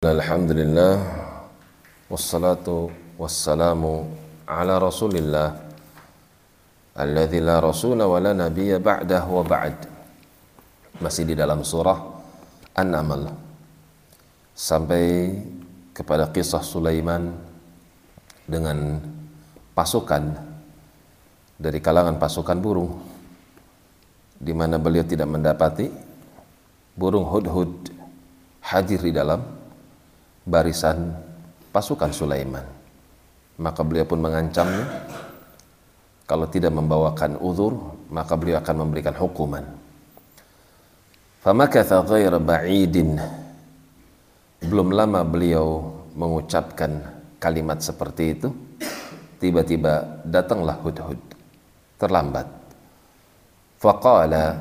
Alhamdulillah Wassalatu wassalamu ala rasulillah Alladhi la rasula wa la nabiya ba'dah wa ba'd. Masih di dalam surah An-Naml. Sampai kepada kisah Sulaiman Dengan pasukan Dari kalangan pasukan burung di mana beliau tidak mendapati burung hudhud hadir di dalam barisan pasukan Sulaiman. Maka beliau pun mengancamnya, kalau tidak membawakan uzur, maka beliau akan memberikan hukuman. Famakatha ghaira ba'idin. Belum lama beliau mengucapkan kalimat seperti itu, tiba-tiba datanglah Hudhud. Terlambat. Faqala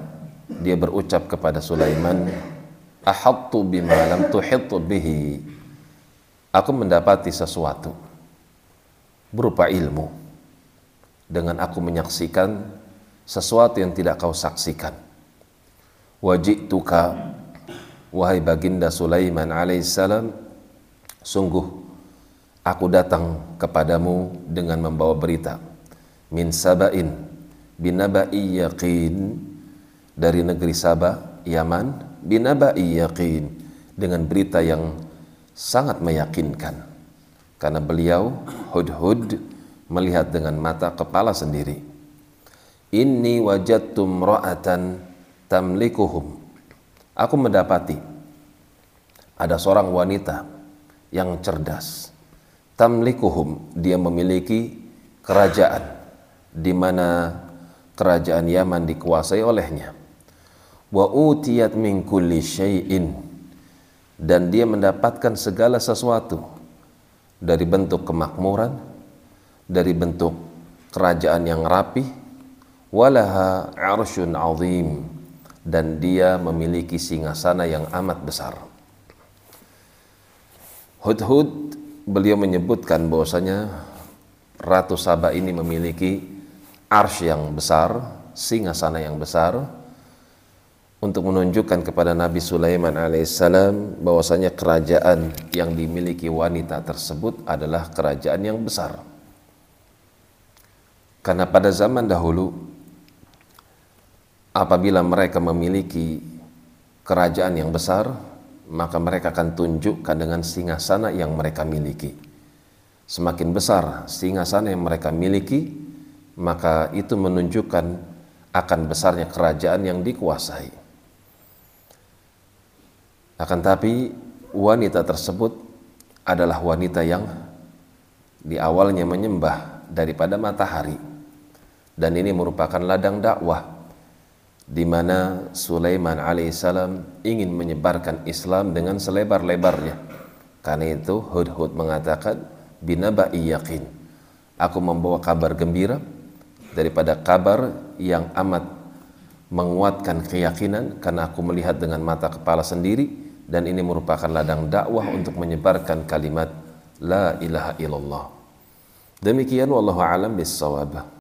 dia berucap kepada Sulaiman, "Ahattu bima lam tuhittu bihi." Aku mendapati sesuatu. Berupa ilmu. Dengan aku menyaksikan sesuatu yang tidak kau saksikan. Wajituka wahai baginda Sulaiman alaihissalam sungguh aku datang kepadamu dengan membawa berita. Min sabain binabai yaqin. Dari negeri Sabah Yaman binabai yaqin. Dengan berita yang sangat meyakinkan karena beliau hud-hud melihat dengan mata kepala sendiri. Inni wajadtum ra'atan tamlikuhum. Aku mendapati ada seorang wanita yang cerdas. Tamlikuhum dia memiliki kerajaan di mana kerajaan Yaman dikuasai olehnya. Wa utiyat min kulli syai'in dan dia mendapatkan segala sesuatu dari bentuk kemakmuran, dari bentuk kerajaan yang rapi, walaha arsyun azim dan dia memiliki singgasana yang amat besar. Hudhud beliau menyebutkan bahwasanya Ratu Sabah ini memiliki arsy yang besar, singgasana yang besar, untuk menunjukkan kepada Nabi Sulaiman alaihissalam bahwasanya kerajaan yang dimiliki wanita tersebut adalah kerajaan yang besar. Karena pada zaman dahulu apabila mereka memiliki kerajaan yang besar, maka mereka akan tunjukkan dengan singgasana yang mereka miliki. Semakin besar singgasana yang mereka miliki, maka itu menunjukkan akan besarnya kerajaan yang dikuasai. Akan tapi wanita tersebut adalah wanita yang di awalnya menyembah daripada matahari dan ini merupakan ladang dakwah di mana Sulaiman alaihissalam ingin menyebarkan Islam dengan selebar-lebarnya. Karena itu Hudhud mengatakan binabai yakin. Aku membawa kabar gembira daripada kabar yang amat menguatkan keyakinan karena aku melihat dengan mata kepala sendiri dan ini merupakan ladang dakwah untuk menyebarkan kalimat la ilaha illallah. Demikian wallahu alam bisawab.